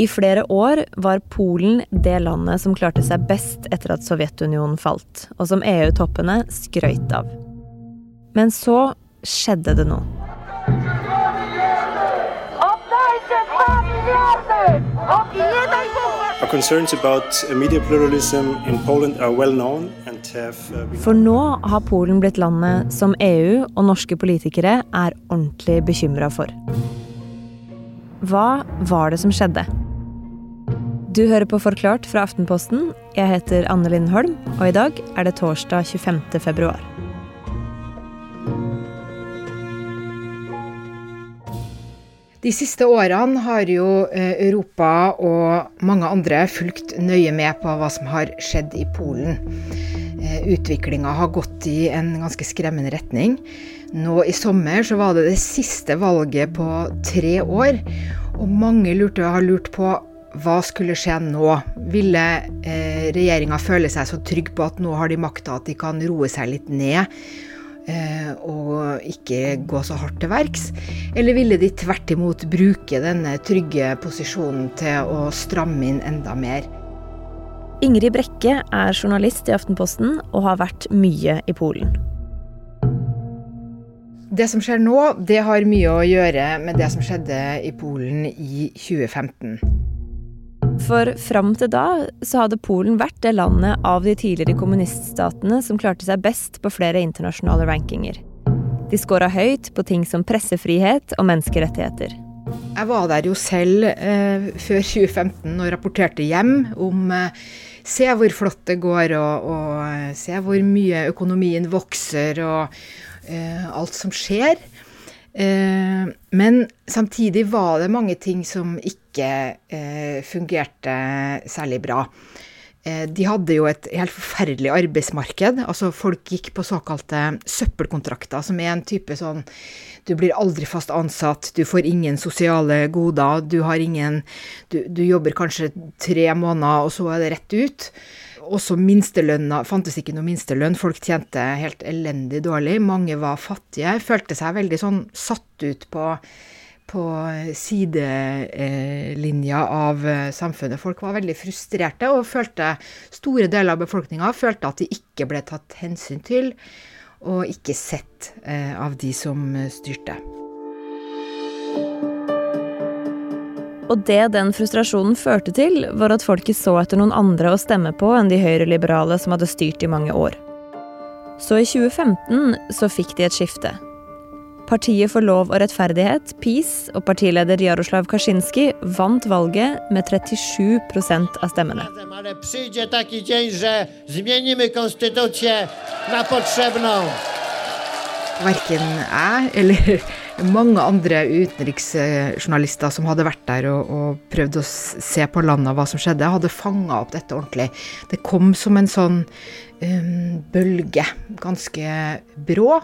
I flere år var Polen det landet som klarte seg best etter at Sovjetunionen falt, og som EU-toppene skrøyt av. Men så skjedde det noe. For nå har Polen blitt landet som EU og norske politikere er ordentlig bekymra for. Hva var det som skjedde? Du hører på Forklart fra Aftenposten. Jeg heter Anne Lindholm, og i dag er det torsdag 25. februar. De siste årene har jo eh, Europa og mange andre fulgt nøye med på hva som har skjedd i Polen. Eh, Utviklinga har gått i en ganske skremmende retning. Nå i sommer så var det det siste valget på tre år, og mange lurte, har lurt på hva skulle skje nå? Ville eh, regjeringa føle seg så trygg på at nå har de makta at de kan roe seg litt ned eh, og ikke gå så hardt til verks? Eller ville de tvert imot bruke denne trygge posisjonen til å stramme inn enda mer? Ingrid Brekke er journalist i Aftenposten og har vært mye i Polen. Det som skjer nå, det har mye å gjøre med det som skjedde i Polen i 2015. For fram til da så hadde Polen vært det landet av de tidligere kommuniststatene som klarte seg best på flere internasjonale rankinger. De scora høyt på ting som pressefrihet og menneskerettigheter. Jeg var der jo selv eh, før 2015 og rapporterte hjem om eh, Se hvor flott det går, og, og eh, se hvor mye økonomien vokser, og eh, alt som skjer. Eh, men samtidig var det mange ting som ikke eh, fungerte særlig bra. Eh, de hadde jo et helt forferdelig arbeidsmarked. altså Folk gikk på såkalte søppelkontrakter, som er en type sånn Du blir aldri fast ansatt, du får ingen sosiale goder, du har ingen Du, du jobber kanskje tre måneder, og så er det rett ut. Også minstelønna fantes ikke noe minstelønn. Folk tjente helt elendig dårlig. Mange var fattige. Følte seg veldig sånn satt ut på, på sidelinja av eh, samfunnet. Folk var veldig frustrerte og følte, store deler av befolkninga følte at de ikke ble tatt hensyn til, og ikke sett eh, av de som styrte. Og det den frustrasjonen førte til, var at folket så etter noen andre å stemme på enn de høyreliberale som hadde styrt i mange år. Så i 2015 så fikk de et skifte. Partiet for lov og rettferdighet, PiS, og partileder Jaroslav Kaczynski vant valget med 37% av stemmene. Verken jeg eller mange andre utenriksjournalister som hadde vært der og, og prøvd å se på landet hva som skjedde, hadde fanga opp dette ordentlig. Det kom som en sånn um, bølge, ganske brå.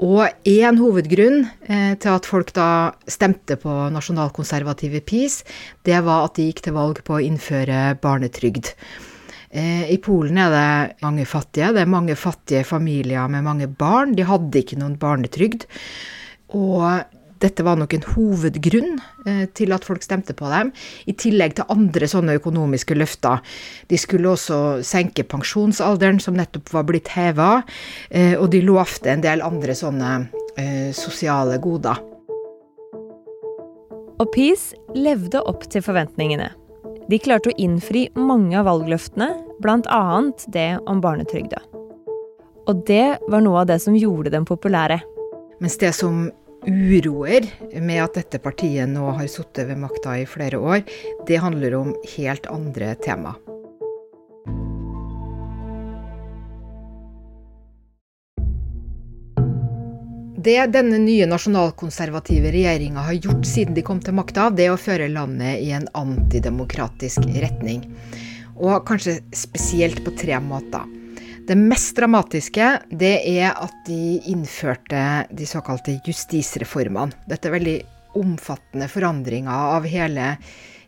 Og én hovedgrunn eh, til at folk da stemte på nasjonalkonservative PiS, det var at de gikk til valg på å innføre barnetrygd. Eh, I Polen er det mange fattige. Det er mange fattige familier med mange barn. De hadde ikke noen barnetrygd. Og dette var nok en hovedgrunn eh, til at folk stemte på dem, i tillegg til andre sånne økonomiske løfter. De skulle også senke pensjonsalderen, som nettopp var blitt heva, eh, og de lovte en del andre sånne eh, sosiale goder. Og PiS levde opp til forventningene. De klarte å innfri mange av valgløftene, bl.a. det om barnetrygda. Og det var noe av det som gjorde dem populære. Mens det som uroer med at dette partiet nå har sittet ved makta i flere år, det handler om helt andre tema. Det denne nye nasjonalkonservative regjeringa har gjort siden de kom til makta, det er å føre landet i en antidemokratisk retning. Og kanskje spesielt på tre måter. Det mest dramatiske det er at de innførte de såkalte justisreformene. Dette er veldig omfattende forandringer av hele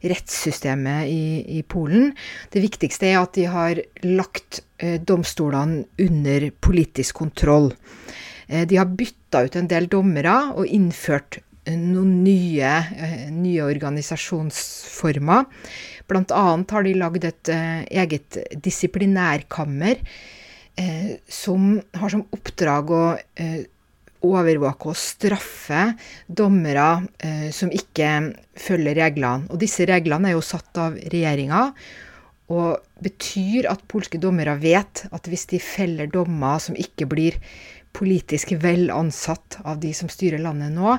rettssystemet i, i, Polen. Det viktigste er at de har lagt eh, domstolene under politisk kontroll. Eh, de har bytta ut en del dommere og innført noen nye, nye organisasjonsformer. Annet har de lagd et eget disiplinærkammer som har som oppdrag å overvåke og straffe dommere eh, som ikke følger reglene. Og disse reglene er jo satt av regjeringa. Og betyr at polske dommere vet at hvis de feller dommer som ikke blir politisk vel ansatt av de som styrer landet nå,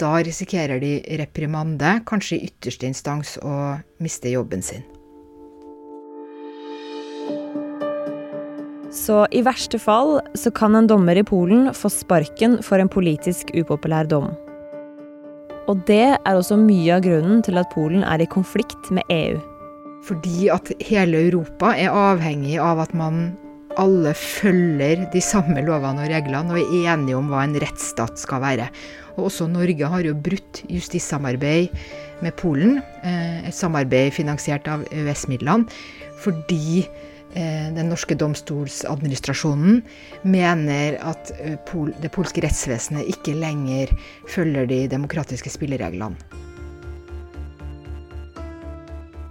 da risikerer de reprimande, kanskje i ytterste instans å miste jobben sin. Så i verste fall så kan en dommer i Polen få sparken for en politisk upopulær dom. Og det er også mye av grunnen til at Polen er i konflikt med EU. Fordi at hele Europa er avhengig av at man alle følger de samme lovene og reglene og er enige om hva en rettsstat skal være. Og også Norge har jo brutt justissamarbeid med Polen, eh, et samarbeid finansiert av EØS-midlene, fordi den norske domstolsadministrasjonen mener at eh, det polske rettsvesenet ikke lenger følger de demokratiske spillereglene.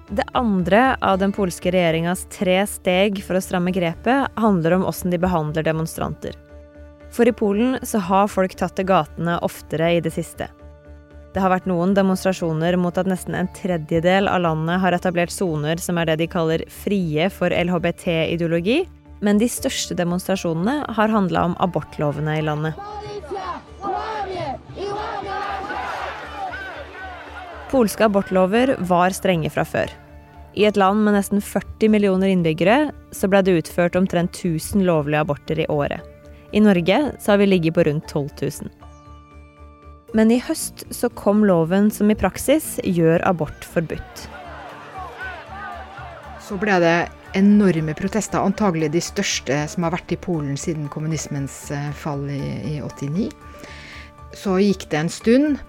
Det andre av den polske regjeringas tre steg for å stramme grepet handler om åssen de behandler demonstranter. For i Polen så har folk tatt til gatene oftere i det siste. Det har vært noen demonstrasjoner mot at nesten en tredjedel av landet har etablert soner som er det de kaller frie for LHBT-ideologi, men de største demonstrasjonene har handla om abortlovene i landet. Polske abortlover var strenge fra før. I et land med nesten 40 millioner innbyggere så ble det utført omtrent 1000 lovlige aborter i året. I Norge så har vi ligget på rundt 12 000. Men i høst så kom loven som i praksis gjør abort forbudt. Så ble det enorme protester, antagelig de største som har vært i Polen siden kommunismens eh, fall i, i 89. Så gikk det en stund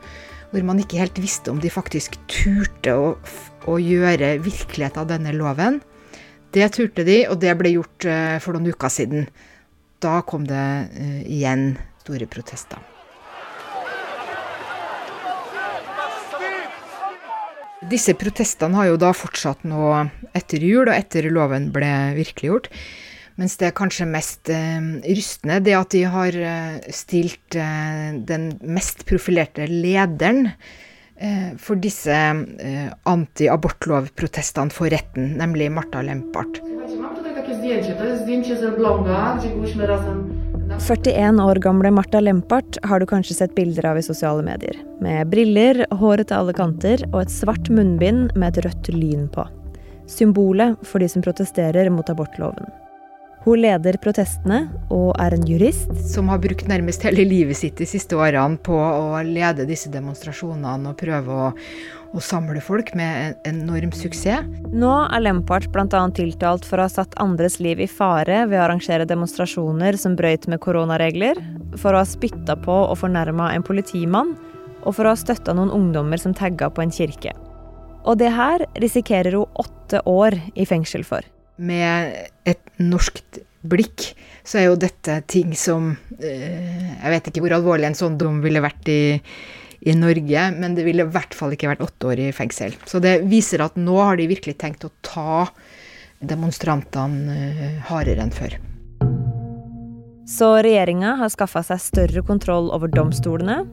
hvor man ikke helt visste om de faktisk turte å, å gjøre virkelighet av denne loven. Det turte de, og det ble gjort uh, for noen uker siden. Da kom det uh, igjen store protester. Disse protestene har jo da fortsatt nå etter jul, og etter loven ble virkeliggjort. Mens det kanskje mest eh, rystende, det at de har eh, stilt eh, den mest profilerte lederen eh, for disse eh, anti-abortlovprotestene for retten, nemlig Marta Lempart. 41 år gamle Martha Lempart har du kanskje sett bilder av i sosiale medier. Med briller, håret til alle kanter og et svart munnbind med et rødt lyn på. Symbolet for de som protesterer mot abortloven. Hun leder protestene og er en jurist. Som har brukt nærmest hele livet sitt de siste årene på å lede disse demonstrasjonene og prøve å, å samle folk med en enorm suksess. Nå er Lempart bl.a. tiltalt for å ha satt andres liv i fare ved å arrangere demonstrasjoner som brøyt med koronaregler, for å ha spytta på og fornærma en politimann, og for å ha støtta noen ungdommer som tagga på en kirke. Og det her risikerer hun åtte år i fengsel for med et norskt blikk, så er jo dette ting som eh, Jeg vet ikke hvor alvorlig en sånn dom ville vært i, i Norge, men det ville i hvert fall ikke vært åtte år i fengsel. Så det viser at nå har de virkelig tenkt å ta demonstrantene eh, hardere enn før. Så regjeringa har skaffa seg større kontroll over domstolene.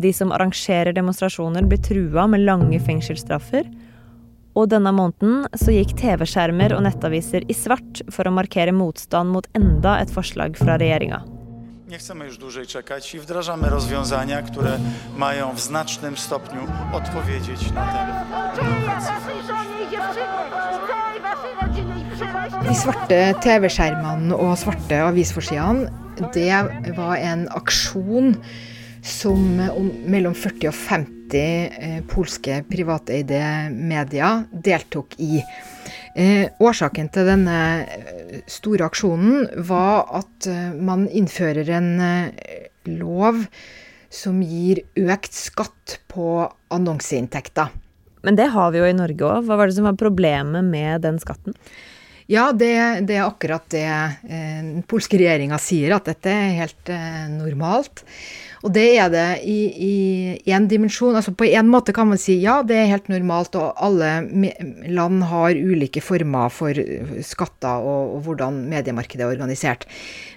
De som arrangerer demonstrasjoner, blir trua med lange fengselsstraffer. Og denne måneden så gikk TV-skjermer og nettaviser i svart for å markere motstand mot enda et forslag fra regjeringa. Nie chcemy już dłużej czekać i wdrażamy rozwiązania, które mają w znacznym stopniu odpowiedzieć na ten De svarte TV-skjermene og svarte avisforsidene, det var en aksjon som mellom 40 og 50 eh, polske privateide medier deltok i. Eh, årsaken til denne eh, store aksjonen var at eh, man innfører en lov som gir økt skatt på annonseinntekter. Men det har vi jo i Norge òg. Hva var det som var problemet med den skatten? Ja, det, det, er akkurat det eh, den polske regjeringa sier, at dette er helt eh, normalt. Og det er det i én dimensjon. Altså på en måte kan man si ja, det er helt normalt, og alle land har ulike former for skatter og, og hvordan mediemarkedet er organisert.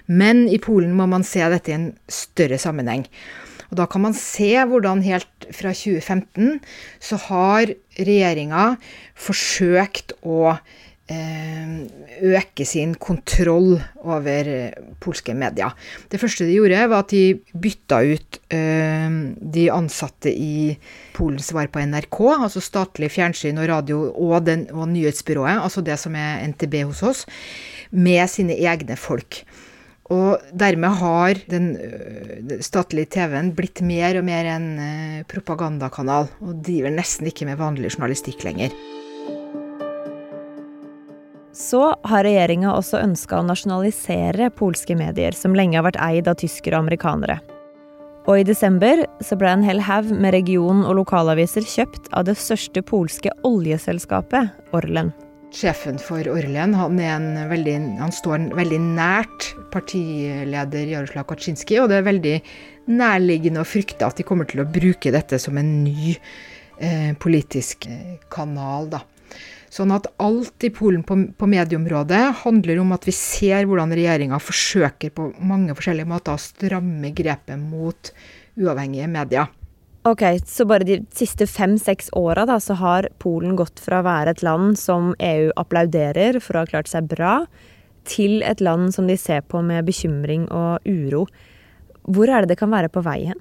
Men i Polen må man se dette i en større sammenheng. Og da kan man se hvordan helt fra 2015 så har regjeringa forsøkt å Eh, øke sin kontroll over polske medier. Det første de gjorde, var at de bytta ut eh, de ansatte i Polens svar på NRK, altså statlig fjernsyn og radio og, den, og nyhetsbyrået, altså det som er NTB hos oss, med sine egne folk. Og dermed har den statlige TV-en blitt mer og mer en propagandakanal, og driver nesten ikke med vanlig journalistikk lenger. Så har regjeringa også ønska å nasjonalisere polske medier, som lenge har vært eid av tyskere og amerikanere. Og i desember så ble en hel haug med region- og lokalaviser kjøpt av det største polske oljeselskapet, Orlen. Sjefen for Orlen han, veldig, han står veldig nært partileder Jaroslav Kaczynski, og det er veldig nærliggende å frykte at de kommer til å bruke dette som en ny eh, politisk eh, kanal. da. Sånn at alt i Polen på, på medieområdet handler om at vi ser hvordan regjeringa forsøker på mange forskjellige måter å stramme grepet mot uavhengige medier. Ok, Så bare de siste fem-seks åra har Polen gått fra å være et land som EU applauderer for å ha klart seg bra, til et land som de ser på med bekymring og uro. Hvor er det det kan være på vei hen?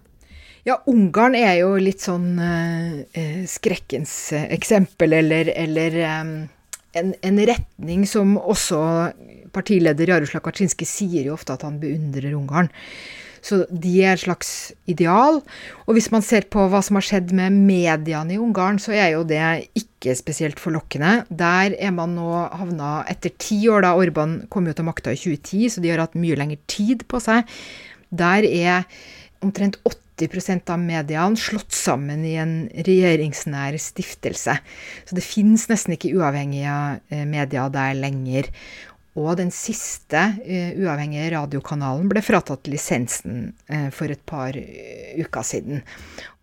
Ja, Ungarn er jo litt sånn eh, skrekkens eksempel, eller, eller eh, en, en, retning som også partileder Jaroslav Kaczynski sier jo ofte at han beundrer Ungarn. Så de er et slags ideal. Og hvis man ser på hva som har skjedd med mediene i Ungarn, så er jo det ikke spesielt forlokkende. Der er man nå havna etter ti år, da Orban kom jo til makta i 2010, så de har hatt mye lengre tid på seg. Der er omtrent 80 av mediene slått sammen i en regjeringsnær stiftelse. Så det finnes nesten ikke uavhengige eh, medier der lenger. Og den siste uh, uavhengige radiokanalen ble fratatt lisensen uh, for et par uh, uker siden.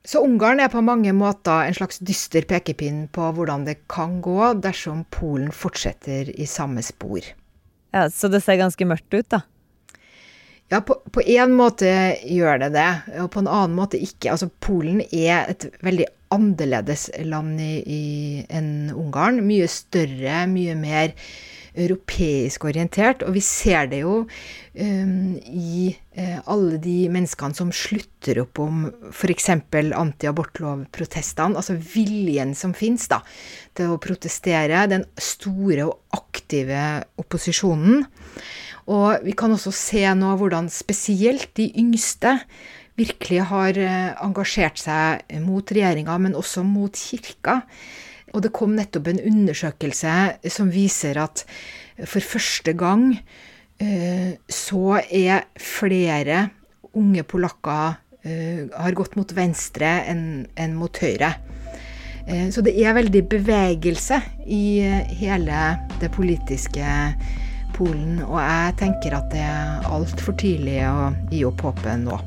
Så Ungarn er på mange måter en slags dyster pekepinn på hvordan det kan gå dersom Polen fortsetter i samme spor. Ja, Så det ser ganske mørkt ut, da? Ja, på, én måte gjør det det, og på en annen måte ikke. Altså, Polen er et veldig annerledes land i, i, enn Ungarn. Mye større, mye mer europeisk orientert. Og vi ser det jo um, i uh, alle de menneskene som slutter opp om f.eks. antiabortlovprotestene. Altså viljen som fins til å protestere. Den store og aktive opposisjonen. Og vi kan også se nå hvordan spesielt de yngste virkelig har eh, engasjert seg mot regjeringa, men også mot kirka. Og det kom nettopp en undersøkelse som viser at for første gang eh, så er flere unge polakker eh, har gått mot venstre enn mot høyre. Så det er veldig bevegelse i hele det politiske Polen, og jeg tenker at det er altfor tidlig å gi opp håpet nå.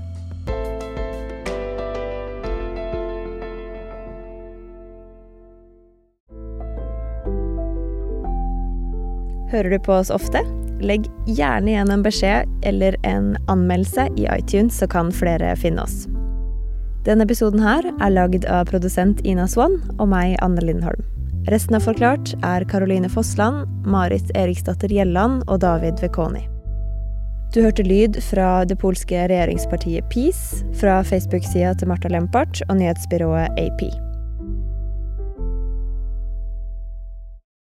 Hører du på oss ofte? Legg gjerne igjen en beskjed eller en anmeldelse i iTunes, så kan flere finne oss. Denne episoden her er lagd av produsent Ina Swann og meg, Anne Lindholm. Resten av Forklart er Caroline Fossland, Marit Eriksdatter Gjelland og David Vekoni. Du hørte lyd fra det polske regjeringspartiet PiS, fra Facebook-sida til Marta Lempart og nyhetsbyrået AP.